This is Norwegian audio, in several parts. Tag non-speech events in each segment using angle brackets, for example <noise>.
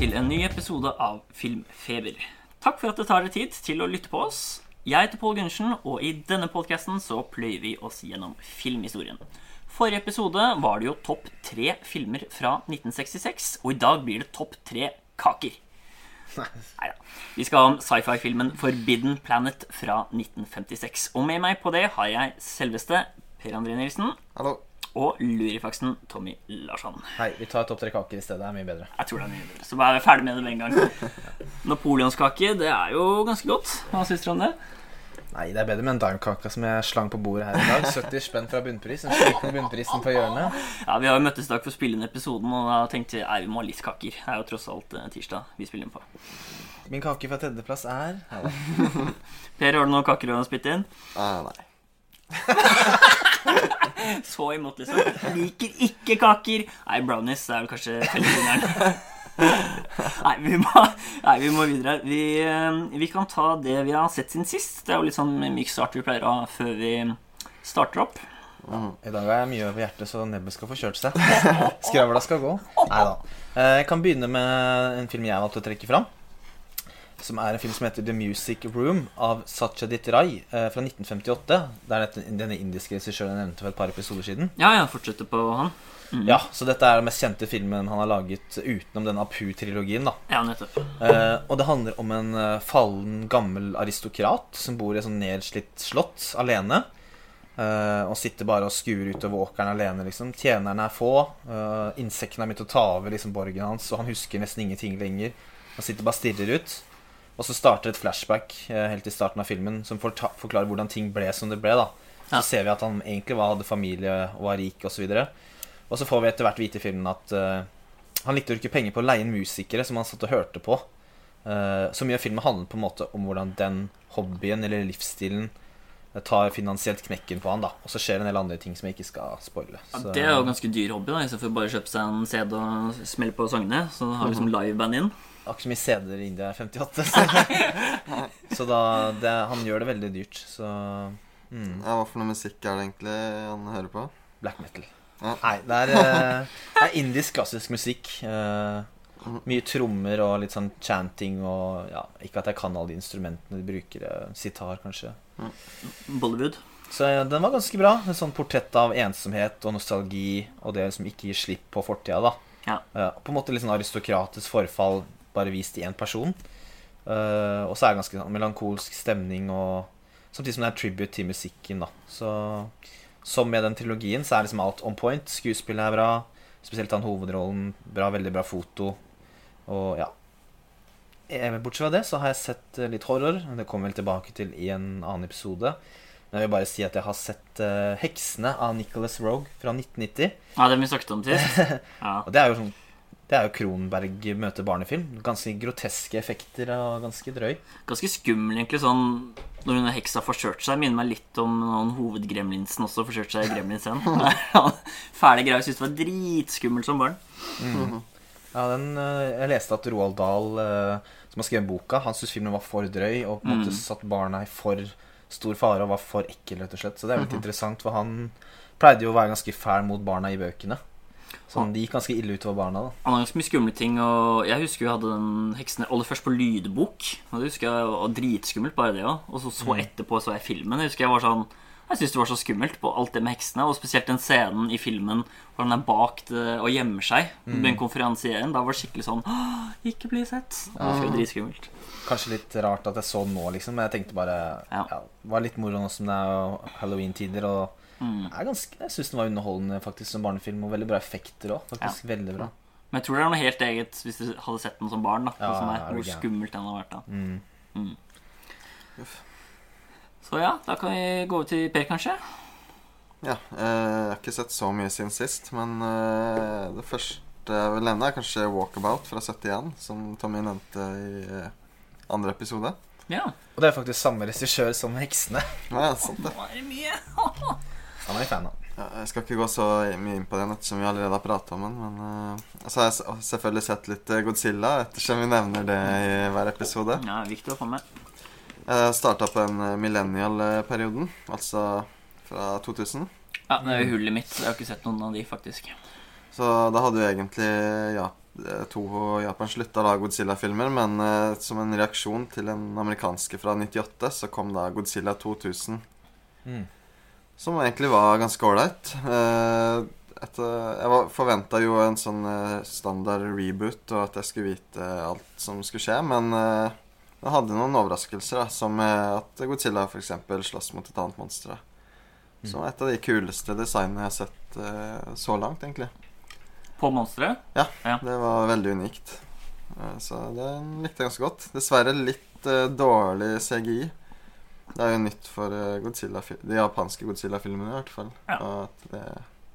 Til en ny episode av Filmfeber. Takk for at du tar deg tid til å lytte på oss. Jeg heter Pål Gundersen, og i denne podkasten så pløyer vi oss gjennom filmhistorien. Forrige episode var det jo topp tre filmer fra 1966, og i dag blir det topp tre kaker. Neida. Vi skal ha om sci-fi-filmen Forbidden Planet fra 1956. Og med meg på det har jeg selveste Per André Nilsen Hallo. Og lurifaksen Tommy Larsson. Hei, vi tar topp tre kaker i stedet. Det er mye bedre. Jeg tror det er mye bedre. Så bare er vi ferdig med det med en gang. <laughs> Napoleonskake, det er jo ganske godt. Hva syns dere om det? Nei, det er bedre med en daimkake som jeg slang på bordet her i dag. 70 spenn fra bunnpris. Den slitne bunnprisen på hjørnet. Ja, Vi har jo møttes i dag for å spille inn episoden, og da tenkte jeg vi må ha litt kaker. Det er jo tross alt eh, tirsdag vi spiller inn på. Min kake fra tredjeplass er. <laughs> Per, har du noen kaker å spytte inn? Uh, nei. <laughs> <laughs> Så imot, liksom. Liker ikke kaker. Nei, brownies er vel kanskje fellesvinneren. <laughs> Nei, vi må, nei, vi må videre. Vi, eh, vi kan ta det vi har sett siden sist. Det er jo litt sånn myk start vi pleier å ha før vi starter opp. I dag har jeg mye over hjertet, så nebbet skal få kjørt seg. <laughs> Skravla skal gå. Nei da. Eh, Jeg kan begynne med en film jeg valgte å trekke fram. Som er en film som heter The Music Room av Satyajit Rai eh, fra 1958. Det er denne indiske regissøren jeg nevnte for et par episoder siden. Ja, ja, fortsetter på han. Mm. Ja, Så dette er den mest kjente filmen han har laget utenom denne Apu-trilogien. da Ja, nettopp. Eh, og det handler om en eh, fallen, gammel aristokrat som bor i et sånn nedslitt slott alene. eh, og sitter bare og skuer utover åkeren alene. liksom Tjenerne er få. Uh, Insektene har begynt å ta over liksom borgen hans, og han husker nesten ingenting lenger. Han sitter bare og stirrer ut. Og så starter et flashback eh, helt i starten av filmen som forklarer hvordan ting ble som det ble. da Så Ja. ser vi at han egentlig var, hadde familie og var rik osv. Og, og så får vi etter hvert vite i filmen at uh, han likte å bruke penger på å leie inn musikere som han satt og hørte på. Uh, så mye av filmen handler på en måte om hvordan den hobbyen eller livsstilen tar finansielt knekken på han. da Og så skjer det en del andre ting som jeg ikke skal spoile. Ja, det er jo ganske dyr hobby, da istedenfor bare å kjøpe seg en CD og smelle på sangene. Så har vi liksom liveband inn. Akkurat som i CD-er i India er 58. Så, så da det, Han gjør det veldig dyrt. Så mm, Ja, hva for noe musikk er det egentlig han hører på? black metal. Ja. Nei, det er, eh, det er indisk klassisk musikk. eh, mye trommer og litt sånn chanting og ja, Ikke at jeg kan alle de instrumentene de bruker. eh, Sitar, kanskje. Bollywood. Så ja, den var ganske bra. Et sånn portrett av ensomhet og nostalgi og det som ikke gir slipp på fortida. da Ja. Uh, På en måte litt sånn aristokratisk forfall bare vist i én person. Uh, og så er det ganske sånn melankolsk stemning og Samtidig som det er tribute til musikken. da Så Som med den trilogien så er liksom alt on point. Skuespillet er bra. Spesielt han hovedrollen. Bra, Veldig bra foto. Og ja. Eh, Bortsett fra det så har jeg sett eh, litt horror. Det kommer vel tilbake til i en annen episode. Men jeg vil bare si at jeg har sett uh, 'Heksene' av Nicholas Rogue fra 1990. Ja, den vi snakket om sist. <laughs> Ja. Og det er jo sånn Det er jo Kronberg møter barnefilm. Ganske groteske effekter og ganske drøy. Ganske skummel, egentlig, sånn når hun heksa forsørt seg. Minner meg litt om noen hovedgremlinsen også forsøkte seg i Gremlins 1. <laughs> Fæle greier. Syntes det var dritskummelt som barn. Ja, den, eh, Jeg leste at Roald Dahl, eh, som har skrevet boka, han syntes filmen var for drøy og på en måte satt barna i for stor fare og var for ekkel, rett og slett. Så det er litt interessant, for han pleide jo å være ganske fæl mot barna i bøkene. Så de gikk ganske ille utover barna, da. Han har ganske mye skumle ting. Og jeg husker vi hadde den heksen aller først på lydbok. Og det husker jeg var dritskummelt, bare det òg. Og så, så etterpå så jeg filmen. Jeg husker jeg var sånn Jeg syntes det var så skummelt på alt det med heksene. Og spesielt den scenen i filmen hvor han er bak det og gjemmer seg. mm. med en konferansier. Da var det skikkelig sånn «Åh, Ikke bli sett. Det var dritskummelt. Kanskje litt rart at jeg så den nå, liksom. Men jeg tenkte bare Ja. ja, Det var litt moro nå som det er halloween-tider. Og mm. jeg, ganske, jeg syns den var underholdende faktisk som barnefilm, og veldig bra effekter òg. Faktisk veldig bra. Men jeg tror det er noe helt eget hvis du hadde sett den som barn. da Ja, som er Hvor skummelt den har vært. da Mm. Mm. Så ja, da kan vi gå over til Per, kanskje. Ja, eh, jeg har ikke sett så mye siden sist, men eh, det første jeg vil nevne, er kanskje Walkabout fra 71, som Tommy nevnte i eh, andre episode. Ja. Og det er faktisk samme regissør som 'Heksene'. Ja, sant det. <laughs> Han er jeg fan av. Ja, jeg skal ikke gå så mye inn på den ettersom vi allerede har pratet om den. Men uh, så har jeg selvfølgelig sett litt eh, Godzilla, ettersom vi nevner det i hver episode. Ja, viktig å få med. Jeg starta på den eh, millennial-perioden, altså fra 2000. Ja, Det er jo hullet mitt. Jeg har ikke sett noen av de, faktisk. Så da hadde jo egentlig ja, to Japan slutta da Godzilla-filmer, men eh, som en reaksjon til den amerikanske fra 98, så kom da Godzilla 2000. Mm. Som egentlig var ganske ålreit. Eh, jeg forventa jo en sånn eh, standard reboot, og at jeg skulle vite alt som skulle skje, men eh, det hadde noen overraskelser, da, som eh, at Godzilla f.eks. slåss mot et annet monster. Mm. Som et av de kuleste designene jeg har sett eh, så langt, egentlig. På monsteret. Ja, Ja. det var veldig unikt. Eh, Så det likte jeg ganske godt. Dessverre litt uh, dårlig CGI. Det er jo nytt for eh, Godzilla, de japanske Godzilla-filmene, i hvert fall. Ja. Og at det,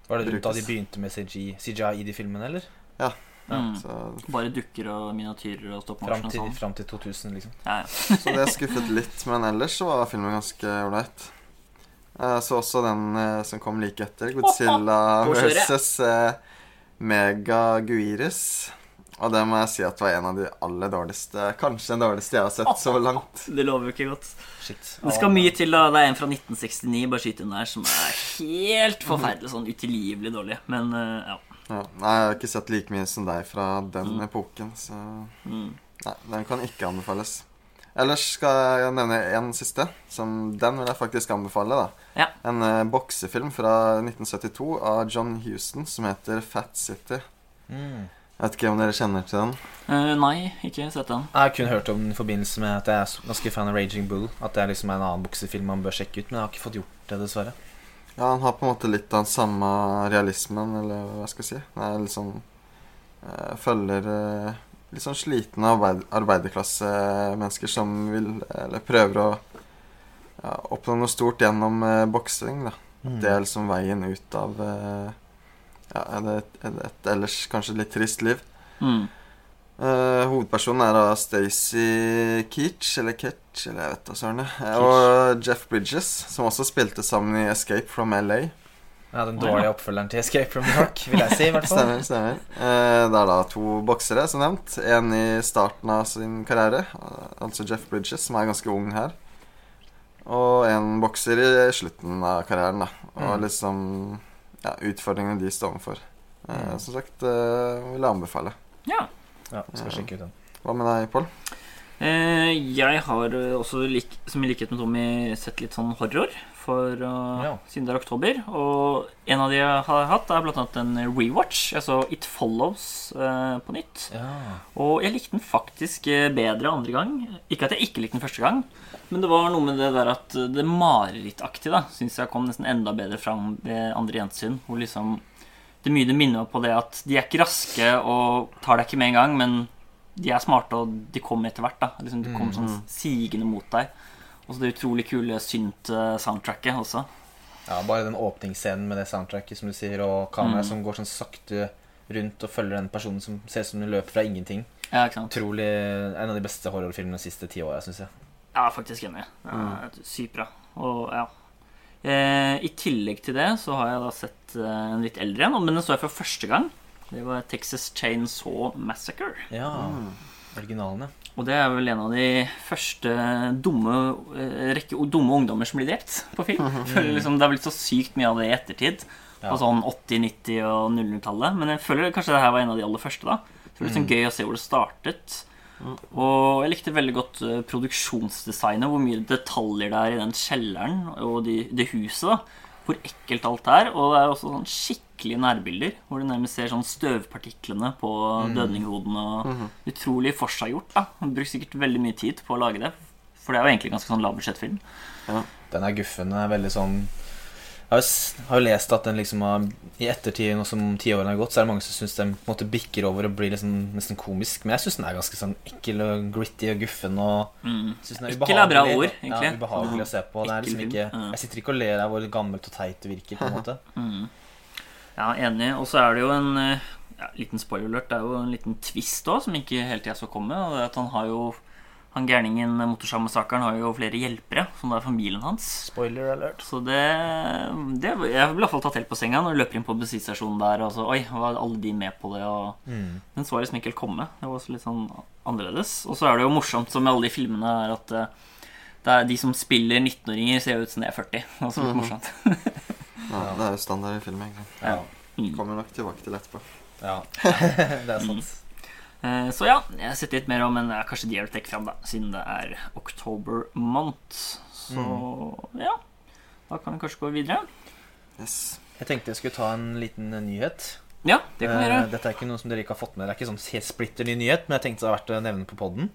Var det rundt da de begynte med CGI, CGI i de filmene, eller? ja, Mm. så, Bare dukker og miniatyrer og stop Fram og sånn. fram til 2000, liksom. Ja, ja. <laughs> så det skuffet litt. Men ellers var filmen ganske ålreit. Jeg så også den som kom like etter. Godzilla versus Mega Guiris. Og det må jeg si at var en av de aller dårligste Kanskje den dårligste jeg har sett så langt. Det lover jo ikke godt. Shit. Det skal mye til, da. Det er en fra 1969, bare skyt inn der, som er helt forferdelig sånn utilgivelig dårlig. Men eh, ja. Ja, nei, jeg har ikke sett like mye som deg fra den Mm. epoken, så Mm. Nei, den kan ikke anbefales. Ellers skal jeg nevne en siste. Som Den vil jeg faktisk anbefale. da Ja. En uh, boksefilm fra 1972 av John Houston som heter Fat City. Mm. Jeg vet ikke om dere kjenner til den? Uh, nei, ikke sett den. Jeg har kun hørt om den i forbindelse med at jeg er ganske fan av Raging Bull. At det er liksom en annen boksefilm man bør sjekke ut, men jeg har ikke fått gjort det, dessverre. Ja, Han har på en måte litt av den samme realismen, eller hva skal jeg si. Det er litt sånn eh, Følger eh, litt sånn slitne arbeid, arbeiderklassemennesker som vil Eller prøver å ja, oppnå noe stort gjennom eh, boksing. Mm. Det er liksom veien ut av eh, ja, et, et, et ellers kanskje litt trist liv. Mm. Eh, hovedpersonen er da Stacey Keach, eller Ketch, eller jeg vet da søren. Og Jeff Bridges, som også spilte sammen i Escape from LA. Ja, Den dårlige oppfølgeren til Escape from New York, vil jeg si. i hvert fall Stemmer, stemmer. Eh, det er da to boksere, som nevnt. En i starten av sin karriere, altså Jeff Bridges, som er ganske ung her. Og en bokser i slutten av karrieren, da. Og Mm. liksom ja, utfordringene de står overfor. Eh, Mm. som sagt, eh, vil jeg anbefale. Ja. Ja, skal sjekke ut den. Hva med deg, Pål? Eh, jeg har også, som i likhet med Tommy, sett litt sånn horror. For, uh, Ja. Siden det er oktober. Og en av de jeg har hatt, er annet en rewatch. Jeg så It Follows uh, på nytt. Ja. Og jeg likte den faktisk eh, bedre andre gang. Ikke at jeg ikke likte den første gang, men det var noe med det der at det marerittaktige syns jeg kom nesten enda bedre fram ved andre gjensyn. Hvor liksom Det mye det minner meg på det at de er ikke raske og tar deg ikke med en gang, men de er smarte, og de kommer etter hvert. da liksom, De kommer sånn sigende mot deg. Og så det utrolig kule synt-soundtracket også. ja, Bare den åpningsscenen med det soundtracket som du sier, og kameraet Mm. som går sånn sakte rundt og følger den personen som ser ut som den løper fra ingenting. Ja, ikke sant? Utrolig En av de beste horrorfilmene de siste ti åra, syns jeg. Er faktisk enig. Ja, Sykt bra. Og ja. Eh, I tillegg til det så har jeg da sett eh, en litt eldre en, men den så jeg for første gang. Det var Texas Chainsaw Massacre. Ja, Originalene. Og det er vel en av de første dumme eh, rekke dumme ungdommer som blir drept på film. Føler liksom Det har blitt så sykt mye av det i ettertid. Ja. På sånn 80-, 90- og 00-tallet. Men jeg føler kanskje det her var en av de aller første. da Så det er liksom sånn gøy å se hvor det startet. Og jeg likte veldig godt eh, produksjonsdesignet. Hvor mye detaljer det er i den kjelleren og de, det huset. da Hvor ekkelt alt er. Og det er også sånn skikkelige nærbilder. Hvor du nærmest ser sånn støvpartiklene på dødninghodene. Og Utrolig forseggjort. da Han Bruker sikkert veldig mye tid på å lage det. For det er jo egentlig ganske sånn lavbudsjettfilm. Den er guffen. Veldig sånn har jo lest at den liksom har I ettertid, nå som tiårene har gått, så er det mange som syns den på en måte bikker over og blir liksom nesten komisk. Men jeg syns den er ganske sånn ekkel og gritty og guffen. Og mm. den Ekkel er bra ord, egentlig. Ja, ubehagelig å se på. Det er liksom ikke. Jeg sitter ikke og ler av hvor gammelt og teit det virker. på en måte <laughs> Ja, enig. Og så er det jo en eh, ja, liten spoiler alert. Det er jo en liten twist òg, som ikke hele jeg så komme. Og det er at han har jo Han gærningen motorsagmassakren har jo flere hjelpere, som da er familien hans. Spoiler alert. Så det, det Jeg ble i hvert fall tatt helt på senga når du løper inn på bensinstasjonen der. Og så, Oi, var alle de med på det? Og Mm. den så liksom ikke helt komme. Det var også litt sånn annerledes. Og så er det jo morsomt som med alle de filmene, er at eh, det er de som spiller 19-åringer, ser ut som de er 40. Det er også litt morsomt. <laughs> Ja, det er jo standard i film, egentlig. Ja. Mm. Kommer nok tilbake til etterpå. Ja, <laughs> det er sant. Eh, Så ja, jeg har sett litt mer om Men er kanskje de har trekke fram, da, siden det er oktober month. Så Mm. ja, da kan vi kanskje gå videre. Yes. Jeg tenkte jeg skulle ta en liten eh, nyhet. Ja, det kan vi Eh, gjøre. Dette er ikke noe som dere ikke har fått med. Det er ikke sånn helt splitter ny nyhet, men jeg tenkte det var verdt å nevne på podden.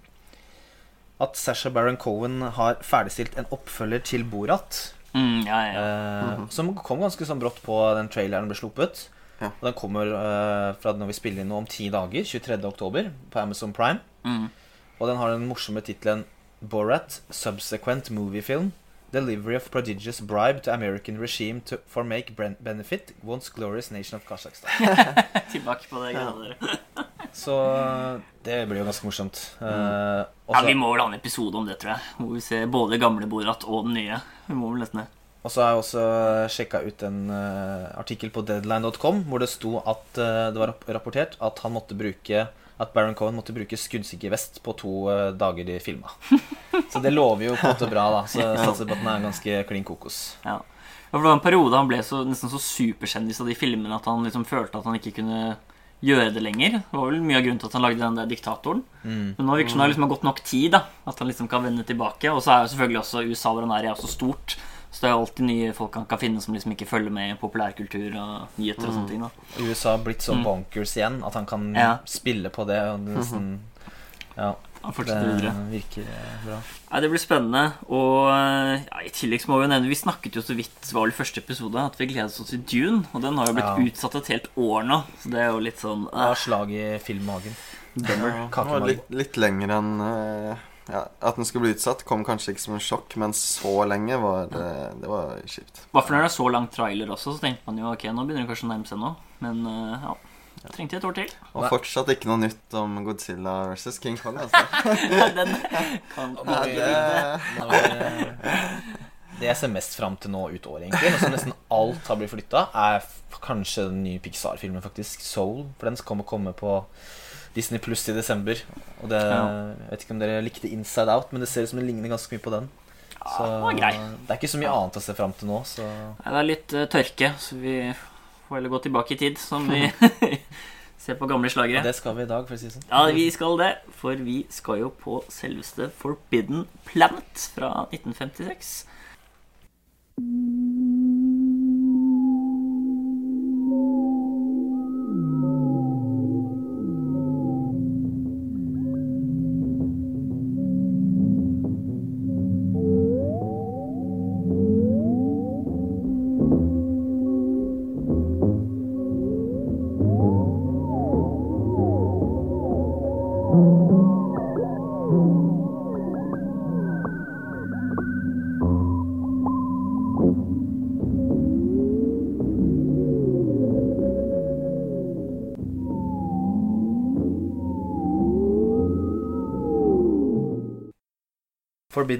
At Sasha Baron Cohen har ferdigstilt en oppfølger til Borat. Mm, ja, ja, Eh, mm -hmm. Som kom ganske sånn brått på den traileren ble sluppet. Ja. Og den kommer uh, fra når vi spiller inn nå om ti dager, 23. oktober, på Amazon Prime. Mm. Og den har den morsomme tittelen Borat Subsequent Movie Film. Delivery of prodigious bribe to American regime to, for make benefit once glorious nation of Kazakhstan. <laughs> Tilbake på det greiene der. <laughs> Så det blir jo ganske morsomt. Eh, Ja, vi må vel ha en episode om det, tror jeg. Hvor vi ser både gamle Borat og den nye. Vi må vel nesten det. Og så har jeg også sjekka ut en uh, artikkel på deadline.com hvor det sto at uh, det var rapportert at han måtte bruke at Baron Cohen måtte bruke skuddsikker vest på to uh, dager de filma. Så det lover jo på en måte bra, da. Så satser på at den er ganske klin kokos. Ja. Det var en periode han ble så, nesten så superkjendis av de filmene at han liksom følte at han ikke kunne gjøre det lenger. Det var vel mye av grunnen til at han lagde den der diktatoren. Mm. Men nå virker det som det har liksom gått nok tid, da. At han liksom kan vende tilbake. Og så er jo selvfølgelig også USA hvor han er, er så stort. Så det er alltid nye folk han kan finne som liksom ikke følger med i populærkultur og nyheter og sånne ting. da USA har blitt så Mm. bonkers igjen at han kan Ja. spille på det. Og det nesten Ja, Han fortsetter videre. virker eh, bra. Nei, Det blir spennende. Og ja, i tillegg så må vi jo nevne Vi snakket jo så vidt var vel første episode at vi gledet oss til Dune. Og den har jo blitt Ja. utsatt et helt år nå. Så det er jo litt sånn Det var uh, slag i filmmagen. Ja, det var litt, litt lenger enn eh, ja, At den skulle bli utsatt, kom kanskje ikke som en sjokk, men så lenge var det, det var kjipt. Bare for når det er så lang trailer også, så tenkte man jo ok, nå begynner det kanskje å nærme seg noe. Men uh, ja. Trengte et år til. Og fortsatt ikke noe nytt om Godzilla versus King Kong. Altså. <laughs> den kan ja, det, det- Det jeg ser mest fram til nå ut året, egentlig, nå som nesten alt har blitt flytta, er kanskje den nye Pixar-filmen, faktisk. Soul. For den skal komme på Disney Pluss i desember. Og det, Ja. Jeg vet ikke om dere likte Inside Out, men det ser ut som det ligner ganske mye på den. Ja, den det er ikke så mye annet å se fram til nå, så Nei, det er litt uh, tørke, så vi får heller gå tilbake i tid, som vi <laughs> <laughs> ser på gamle slagere. det skal vi i dag, for å si det sånn. Ja, vi skal det, for vi skal jo på selveste Forbidden Planet fra 1956. Forbidden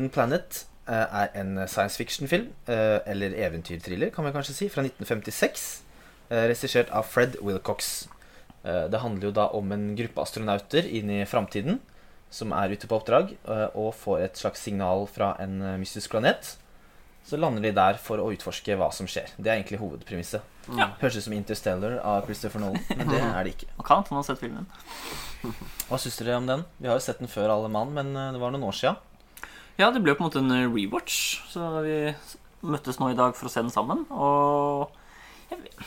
Planet eh, er en science fiction-film, eh, eller eventyrthriller, kan vi kanskje si, fra 1956. eh, Regissert av Fred Wilcox. Eh, Det handler jo da om en gruppe astronauter inn i framtiden som er ute på oppdrag eh, og får et slags signal fra en eh, mystisk planet. Så lander de der for å utforske hva som skjer. Det er egentlig hovedpremisset. Ja. Høres ut som Interstellar av Christopher Nolan, men det er det ikke. <laughs> Man kan har sett filmen. <laughs> Hva syns dere om den? Vi har jo sett den før, alle mann, men det var noen år sia. Ja, det ble på en måte en rewatch, så vi møttes nå i dag for å se den sammen. Og jeg vet-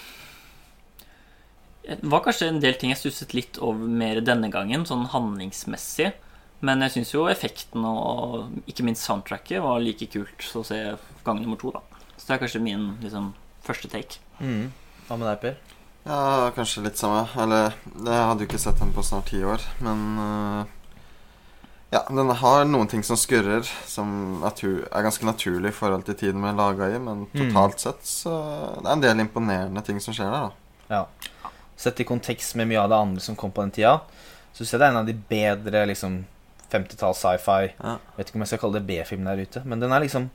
det var kanskje en del ting jeg stusset litt over mer denne gangen, sånn handlingsmessig. Men jeg syns jo effekten og ikke minst soundtracket var like kult å se gang nummer to, da. Så det er kanskje min liksom, første take. Mm. Hva med deg, Per? ja, kanskje litt samme. Eller jeg hadde jo ikke sett den på snart ti år, men uh, Ja, den har noen ting som skurrer, som er ganske naturlig i forhold til tiden vi er laga i, men Mm. totalt sett så Det er en del imponerende ting som skjer der, da. Ja. Sett i kontekst med mye av det andre som kom på den tida, så syns jeg det er en av de bedre liksom 50-talls sci-fi Ja. Vet ikke om jeg skal kalle det B-film der ute, men den er liksom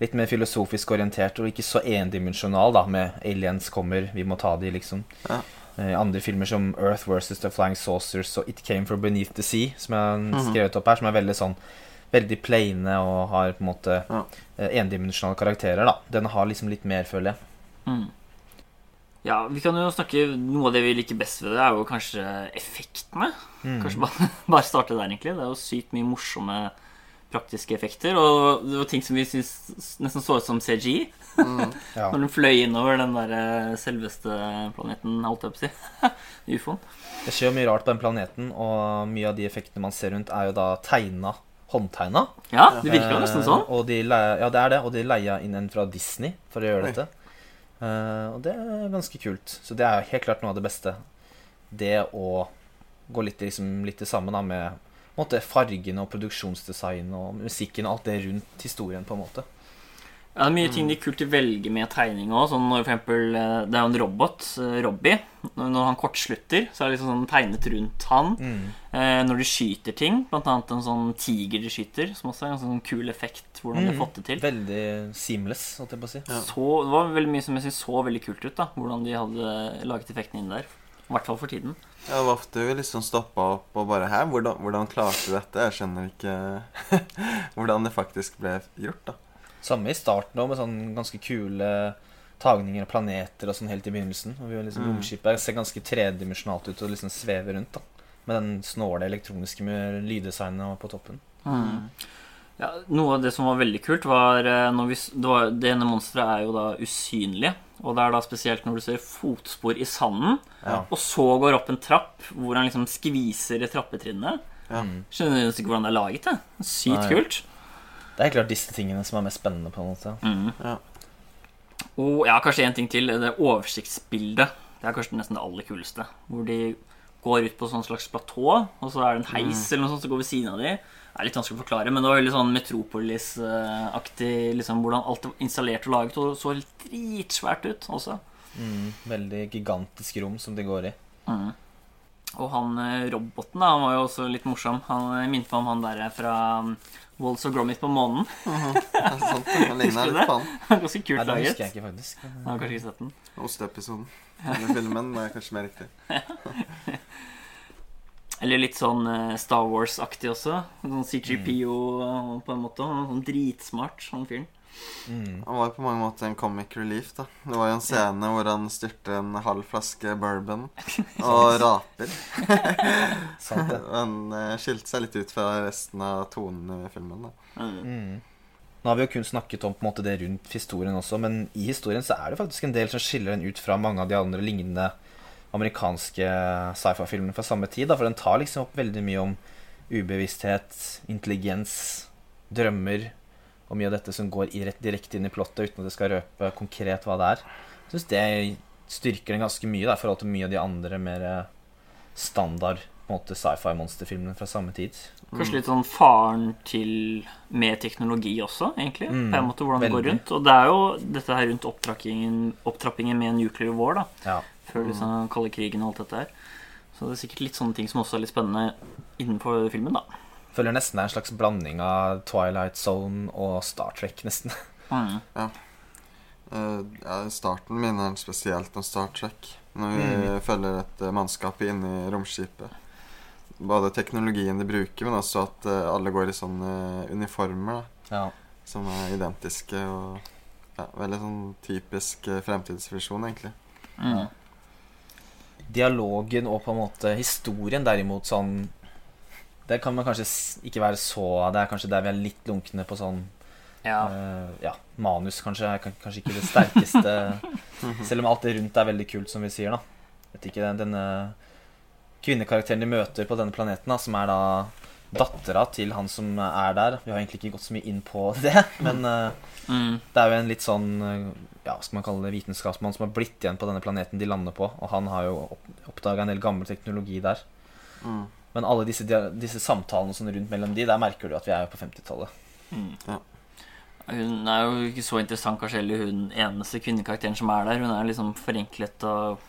litt mer filosofisk orientert og ikke så endimensjonal, da, med aliens kommer, vi må ta de, liksom. Ja. Eh, andre filmer som Earth versus The Flying Saucers og It Came From Beneath the Sea, som jeg har Mhm. skrevet opp her, som er veldig sånn Veldig plaine og har på en måte Ja. eh, endimensjonale karakterer, da. Den har liksom litt mer, føler jeg. Mm. Ja, vi kan jo snakke Noe av det vi liker best ved det, er jo kanskje effektene. Mm. Kanskje bare, <laughs> bare starte der, egentlig. Det er jo sykt mye morsomme praktiske effekter. Og det var ting som vi syntes nesten så ut som CGI. <laughs> Ja. Når den fløy innover den der eh, selveste planeten, holdt jeg på å si. <laughs> Ufoen. Det skjer jo mye rart på den planeten, og mye av de effektene man ser rundt, er jo da tegna, håndtegna. Ja, det virker jo nesten Eh, sånn. og de leia, ja, det er det. Og de leia inn en fra Disney for å gjøre Oi. dette. Eh, og det er ganske kult. Så det er helt klart noe av det beste. Det å gå litt, liksom, litt det samme da med måte, fargene og produksjonsdesign og musikken og alt det rundt historien, på en måte. Ja, det er mye ting de kult velger med tegning òg. Sånn når for eksempel eh, Det er jo en robot, eh, Robbie. Når han kortslutter, så er det liksom sånn tegnet rundt han. Eh, når de skyter ting, blant annet en sånn tiger de skyter, som også er en sånn kul effekt. Hvordan de har fått det til. Veldig seamless, holdt jeg på å si. Så, det var veldig mye som jeg synes så veldig kult ut. da Hvordan de hadde laget effektene inn der. I hvert fall for tiden. Ja, det var ofte vi liksom stoppa opp og bare Hæ, hvordan, hvordan klarte du dette? Jeg skjønner ikke <laughs> hvordan det faktisk ble gjort, da. Samme i starten òg, med sånn ganske kule tagninger av planeter og sånn helt i begynnelsen. Og vi liksom Mm. Romskipet ser ganske tredimensjonalt ut og liksom svever rundt, da. Med den snåle elektroniske lyddesignet på toppen. Ja, noe av det som var veldig kult, var eh, når vi, det, var, det ene monsteret er jo da usynlig. Og det er da spesielt når du ser fotspor i sanden, Ja. og så går opp en trapp hvor han liksom skviser i trappetrinnet. Ja. Mm. Skjønner du ikke hvordan det er laget? det Sykt Nei. kult. Det er klart disse tingene som er mest spennende, på en måte. Mm. Ja. Og ja, kanskje en ting til. Det oversiktsbildet. Det er kanskje nesten det aller kuleste. Hvor de går ut på sånn slags platå, og så er det en heis eller noe sånt som går ved siden av de. Det er litt vanskelig å forklare, men det var veldig sånn Metropolis-aktig liksom hvordan alt var installert og laget, og så dritsvært ut også. Mm. Veldig gigantisk rom som de går i. Mm. Og han eh, roboten da, han var jo også litt morsom. Han eh, minte meg om han der fra um, Walls of Gromit på månen. <laughs> Sant. Han ligner Husker du litt det? på han. <laughs> Ganske kult Nei, det laget. husker jeg ikke, faktisk. Jeg har kanskje ikke sett den. Osteepisoden. Den filmen er kanskje mer riktig. <laughs> Eller litt sånn eh, Star Wars-aktig også. Sånn CGPO eh, på en måte. Sånn dritsmart, sånn fyren. Mm. Han var på mange måter en comic relief, da. Det var jo en scene hvor han styrte en halv flaske bourbon <laughs> og raper. <laughs> Han eh, skilte seg litt ut fra resten av tonen i filmen, da. Mm. Nå har vi jo kun snakket om på en måte det rundt historien også, men i historien så er det faktisk en del som skiller den ut fra mange av de andre lignende amerikanske sci-fi-filmene fra samme tid. Da, for den tar liksom opp veldig mye om ubevissthet, intelligens, drømmer og mye av dette som går direkte inn i plottet uten at det skal røpe konkret hva det er. Jeg syns det styrker den ganske mye i forhold til mye av de andre mer eh, standard sci-fi-monsterfilmene fra samme tid. Kanskje litt sånn faren til med teknologi også, egentlig. Mm, på en måte hvordan det går rundt. Og det er jo dette her rundt opptrappingen, opptrappingen med nuclear war, da. Ja. Før liksom kalde krigen og alt dette her. Så det er sikkert litt sånne ting som også er litt spennende innenfor filmen, da. Føler nesten det er en slags blanding av Twilight Zone og Star Trek, nesten. Mm. Ja. ja, starten minner er spesielt om Star Trek. Når vi følger et eh, mannskap inni i romskipet. Både teknologien de bruker, men også at eh, alle går i sånne uniformer da, Ja. som er identiske. Og ja, veldig sånn typisk fremtidsvisjon, egentlig. Mm. Dialogen og på en måte historien derimot sånn Det kan man kanskje ikke være så Det er kanskje der vi er litt lunkne på sånn Ja. Uh, Ja, manus kanskje er kanskje ikke det sterkeste <laughs> Selv om alt det rundt er veldig kult, som vi sier, da. Vet ikke, denne kvinnekarakteren de møter på denne planeten, da, som er da dattera til han som er der. Vi har egentlig ikke gått så mye inn på <laughs> det, men uh, Mm. Det er jo en litt sånn eh, Ja, skal man kalle det vitenskapsmann som har blitt igjen på denne planeten de lander på. Og han har jo opp, oppdaga en del gammel teknologi der. Mm. Men alle disse, disse samtalene sånn rundt mellom de, der merker du at vi er på 50-tallet. Mm. Ja. Hun er jo ikke så interessant, kanskje heller hun eneste kvinnekarakteren som er der. Hun er liksom forenklet og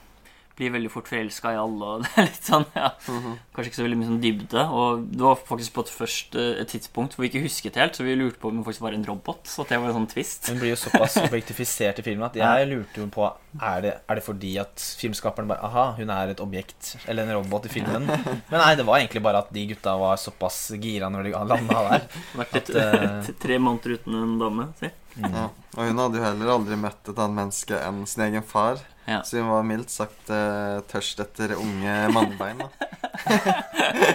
blir veldig fort forelska i alle. Og <laughs> det er litt sånn, ja Kanskje ikke så veldig mye sånn dybde. Og det var faktisk på et først eh, et tidspunkt hvor vi ikke husket helt, så vi lurte på om hun faktisk var en robot. Så det var en sånn twist. Hun blir jo såpass <laughs> objektifisert i filmen at jeg lurte jo på Er det, er det fordi at filmskaperen bare Aha, hun er et objekt eller en robot i filmen. <laughs> Men nei, det var egentlig bare at de gutta var såpass gira når de landa der. Vært et, At, uh... tre måneder uten en dame. Si. Ja. Og hun hadde jo heller aldri møtt et annet menneske enn sin egen far. Ja. Så hun var mildt sagt uh, tørst etter unge mannbein, da. <laughs>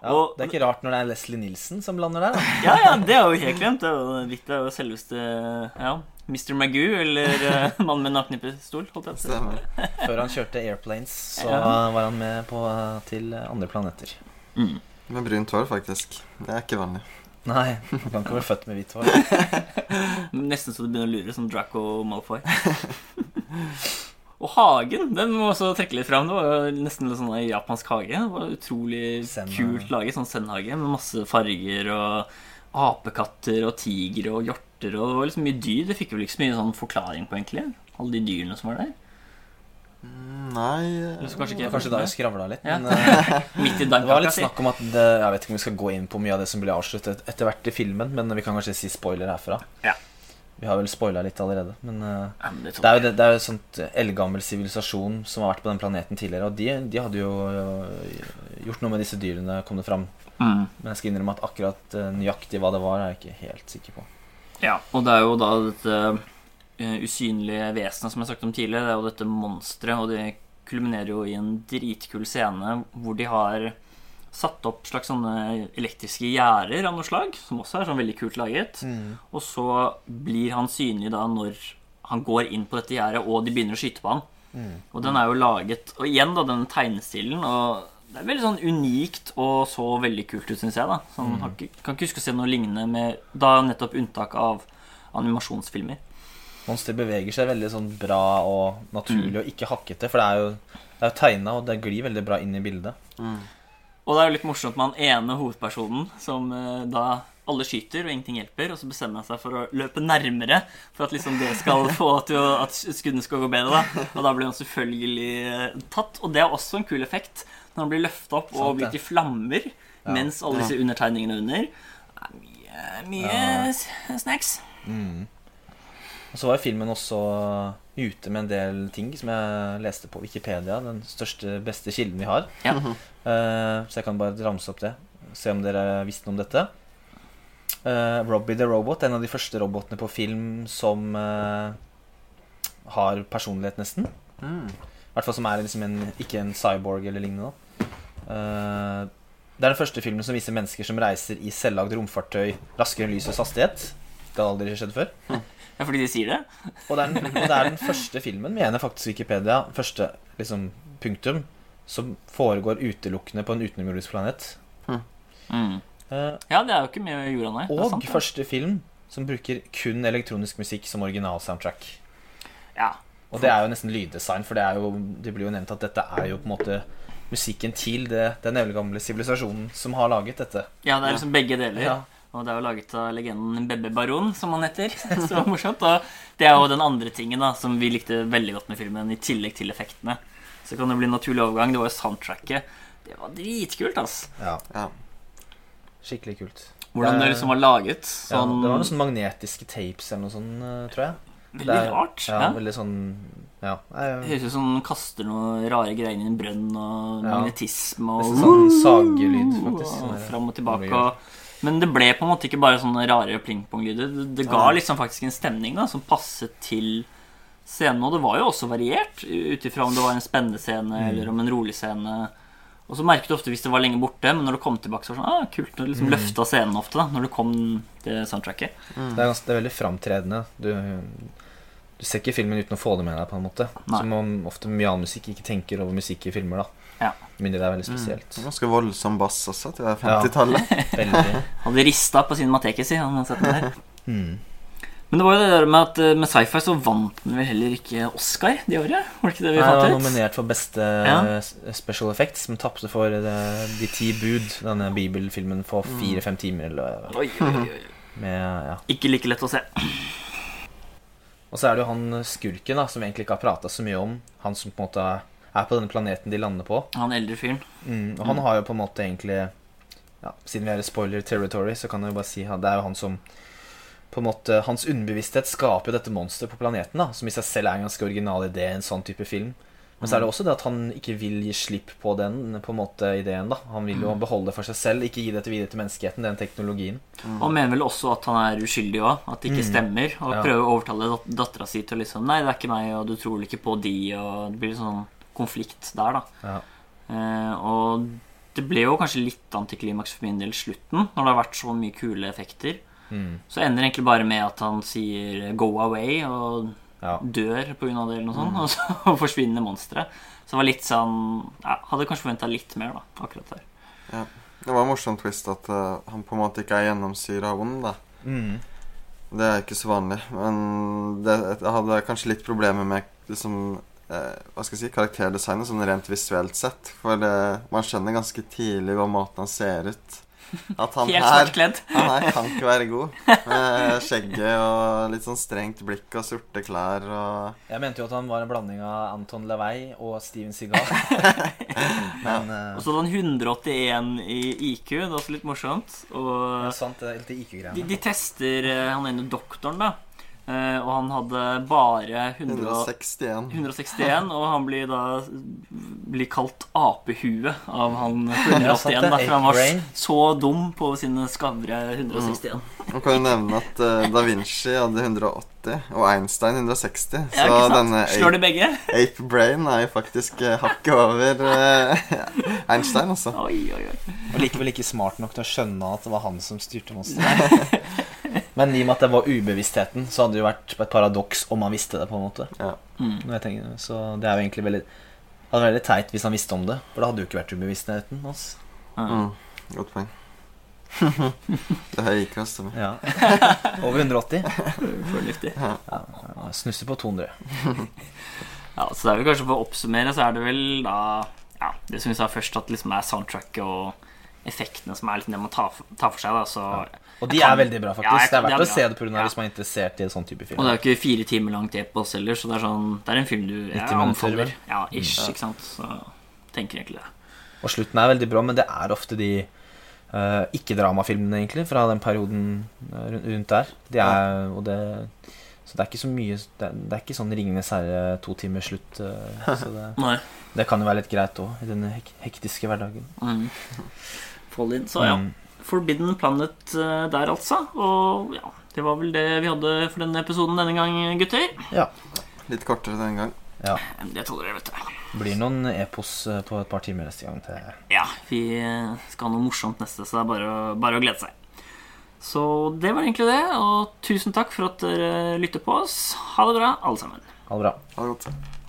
Ja, Og- det er ikke rart når det er Leslie Nilsen som lander der. da <laughs> Ja, ja, det er jo helt glemt. Det er jo, litt, det er jo selveste ja, Mr. Magoo, eller uh, <laughs> Mannen med nakne pistol, holdt jeg på å si. Før han kjørte Airplanes, så Ja. var han med på, til andre planeter. Mm. Med brunt hår, faktisk. Det er ikke vanlig. Nei, han kan ikke være født med hvitt hår. <laughs> Nesten så du begynner å lure, som Draco Malfoy. Og hagen, den må også trekke litt fram. Det var jo nesten en sånn japansk hage. Det var utrolig Zen- kult laget, sånn zen-hage med masse farger og apekatter og tigre og hjorter. Og det var liksom mye dyr. Det fikk vi ikke så mye sånn forklaring på, egentlig. Alle de dyrene som var der. Nei Eller kanskje ikke kanskje da jeg skravla litt. Ja. Men <laughs> eh, Midt i det var litt snakk om at det, Jeg vet ikke om vi skal gå inn på mye av det som blir avsluttet etter hvert i filmen, men vi kan kanskje si spoiler herfra. Ja. Vi har vel spoila litt allerede. Men eh, Ja, men det det er jo, det, et sånt eldgammel sivilisasjon som har vært på den planeten tidligere, og de, de hadde jo gjort noe med disse dyrene, kom det fram. Mm. Men jeg skal innrømme at akkurat nøyaktig hva det var, er jeg ikke helt sikker på. Ja, og det er jo da dette usynlige vesenet som jeg snakket om tidligere. Det er jo dette monsteret, og det kulminerer jo i en dritkul scene hvor de har satt opp slags sånne elektriske gjerder av noe slag, som også er sånn veldig kult laget. Og så blir han synlig da når han går inn på dette gjerdet, og de begynner å skyte på han. Og den er jo laget Og igjen, da, den tegnestilen. Og det er veldig sånn unikt og så veldig kult ut, syns jeg. da sånn, mm. Kan ikke huske å se noe lignende med Da nettopp unntak av animasjonsfilmer. Monster beveger seg veldig sånn bra og naturlig og ikke hakkete, for det er jo, det er jo tegna, og det glir veldig bra inn i bildet. Og det er jo litt morsomt med han ene hovedpersonen som eh, da alle skyter, og ingenting hjelper, og så bestemmer han seg for å løpe nærmere for at liksom det skal <laughs> få til at skuddene skal gå bedre. da Og da blir han selvfølgelig eh, tatt. Og det er også en kul effekt når han blir løfta opp og blir til flammer Ja. mens alle disse undertegningene under. Det er mye, mye Ja. snacks. snacks. Og så var filmen også ute med en del ting som jeg leste på Wikipedia, den største, beste kilden vi har. Ja. Uh, så jeg kan bare ramse opp det. Se om dere visste noe om dette. Uh, Robbie the Robot, en av de første robotene på film som uh, har personlighet, nesten. Mm. I hvert fall som er liksom en, ikke en cyborg eller lignende. Eh, det er den første filmen som viser mennesker som reiser i selvlagd romfartøy raskere enn lysets hastighet. Det har aldri skjedd før. Ja, fordi de sier det? Og det, den, og det er den første filmen, mener faktisk Wikipedia, første liksom, punktum, som foregår utelukkende på en utenomjordisk planet. Mm. Eh, Ja, det er jo ikke mye jorda, nei. Og sant, første film som bruker kun elektronisk musikk som originalsoundtrack. Ja. Og det er jo nesten lyddesign, for det, jo, det blir jo nevnt at dette er jo på en måte musikken til det, den eldgamle sivilisasjonen som har laget dette. ja, det er liksom begge deler. Ja. Og det er jo laget av legenden Bebbe Baron, som han heter. <laughs> Så morsomt. Og det er jo den andre tingen da som vi likte veldig godt med filmen, i tillegg til effektene. Så kan det bli en naturlig overgang. Det var jo soundtracket. Det var dritkult, ass. Ja, Ja. skikkelig kult. Hvordan det Eh, liksom var laget. Ja, Sånn det var noen sånne magnetiske tapes eller noe sånt, eh, tror jeg. veldig er- rart. Ja, Ja. veldig sånn Ja. Høres ut som den kaster noen rare greier inn i en brønn, og magnetisme og Nesten sånn sagelyd, faktisk. og Sånn fram og tilbake. Og, men det ble på en måte ikke bare sånne rare pling-pong-lyder. Det, det ga Ja. liksom faktisk en stemning da som passet til scenen. Og det var jo også variert, ut ifra om det var en spennende scene Mm. eller om en rolig scene. Og så merket du ofte hvis det var lenge borte, men når det kom tilbake, så var det sånn ah, kult. du liksom Mm. løfta scenen ofte da når det kom til soundtracket. Det er, ganske, det er veldig framtredende. Du, du ser ikke filmen uten å få det med deg, på en måte. Nei. Som om ofte mye annen musikk ikke tenker over musikk i filmer. da Ja. Mindre det er veldig spesielt. Mm. spesielt. Ganske voldsom bass også til 50-tallet. <laughs> Veldig. <laughs> Hadde rista på sin mateke si. Han hadde sett den der. <laughs> Mm. Men det var jo det der med at eh, med sci-fi så vant den vel heller ikke Oscar det året? Var det ikke det vi fant ut? nominert for beste Ja. special effects, men tapte for det, De ti bud, denne bibelfilmen, for fire-fem timer. Eller, Oi, oi, oi. med, ja. Ikke like lett å se. Og så er det jo han skurken da som vi egentlig ikke har prata så mye om. Han som på en måte er på denne planeten de lander på. Han eldre fyren. Mm, og han har jo på en måte egentlig ja, Siden vi er i spoiler territory, så kan jeg jo bare si at det er jo han som på en måte, Hans underbevissthet skaper jo dette monsteret på planeten, da som i seg selv er en ganske original idé, i en sånn type film. Men så er det også det at han ikke vil gi slipp på den på en måte ideen. da Han vil jo beholde det for seg selv, ikke gi dette videre til menneskeheten, den teknologien. Og han mener vel også at han er uskyldig òg, at det ikke stemmer. Og Ja. prøver å overtale dat dattera si til liksom Nei, det er ikke meg, og du tror vel ikke på de, og det blir sånn konflikt der, da. Ja. Eh, og det ble jo kanskje litt antiklimaks for min del slutten, når det har vært så mye kule effekter. Mm. Så ender det egentlig bare med at han sier 'go away' og Ja. dør av det, eller noe sånt, <laughs> og så forsvinner monsteret. Så det var litt sånn ja, Hadde kanskje forventa litt mer, da, akkurat der. Det var en morsom twist at uh, han på en måte ikke er gjennomsyra ond, da. Mm. Det er ikke så vanlig. Men det, jeg hadde kanskje litt problemer med liksom Hva skal jeg si karakterdesignet sånn rent visuelt sett. For det, man skjønner ganske tidlig hva måten han ser ut At han <laughs> Helt her, <laughs> han her kan ikke være god. Med skjegget og litt sånn strengt blikk og sorte klær og Jeg mente jo at han var en blanding av Anton LaVey og Steven Seagal. <laughs> Men eh, Og så hadde han 181 i IQ, det er også litt morsomt. Og ja, sant, det er litt de, IQ-greiene. de tester Han han ene doktoren, da. Eh, Og han hadde bare 100, 161. 161, og han blir da blir kalt apehue av han på Ja, sant 181. Derfor da, for han var så dum på sine skavre 161. Man kan jo nevne at eh, da Vinci hadde 180 og Einstein 160. Så ja, denne ape, ape brain er jo faktisk eh, hakket over <laughs> Einstein, altså. Oi, oi, oi. Og likevel ikke smart nok til å skjønne at det var han som styrte monsteret. <laughs> Men i og med at det var ubevisstheten, så hadde det jo vært et paradoks om han visste det. på en måte Ja. Mm. Jeg tenker, Så det er jo egentlig veldig Det hadde vært veldig teit hvis han visste om det, for det hadde jo ikke vært ubevisstheten hans. Mm, godt poeng. <laughs> det har gikk raskt til. Ja. Over 180. <laughs> Fornuftig. Ja, snusser på 200. <laughs> Ja, så det er vel kanskje For å oppsummere så er det vel da Ja, det som vi sa først, at liksom er soundtracket og effektene som er litt det man tar for, tar for seg. da Så Og de kan- er veldig bra, Ja, faktisk. jeg det er verdt er å se det pga. Ja. hvis man er interessert i en sånn type film. Og det er jo ikke fire timer langt epos heller, så det er sånn Det er en film du jeg 90 minutter, anbefaler. vel? Ja, ish, ikke sant. Så tenker egentlig det. Og slutten er veldig bra, men det er ofte de uh, ikke-dramafilmene, egentlig, fra den perioden eh, rundt der. De er, og det, så det er ikke så mye Det er, det er ikke sånn Ringenes herre to timer slutt. eh, <laughs> så det, Nei. det kan jo være litt greit òg, i denne hektiske hverdagen. Mm. <laughs> Fall in. Så ja. Mm. Forbidden Planet eh, der, altså. Og ja, det var vel det vi hadde for denne episoden denne gang, gutter. Ja. Litt kortere denne gang. ja. Det tåler dere, vet du. Blir noen epos eh, på et par timer neste gang. Til. Ja, vi skal ha noe morsomt neste, så det er bare, å- bare å glede seg. Så det var egentlig det, og tusen takk for at dere lytter på oss. Ha det bra, alle sammen. Ha det bra. Ha det godt.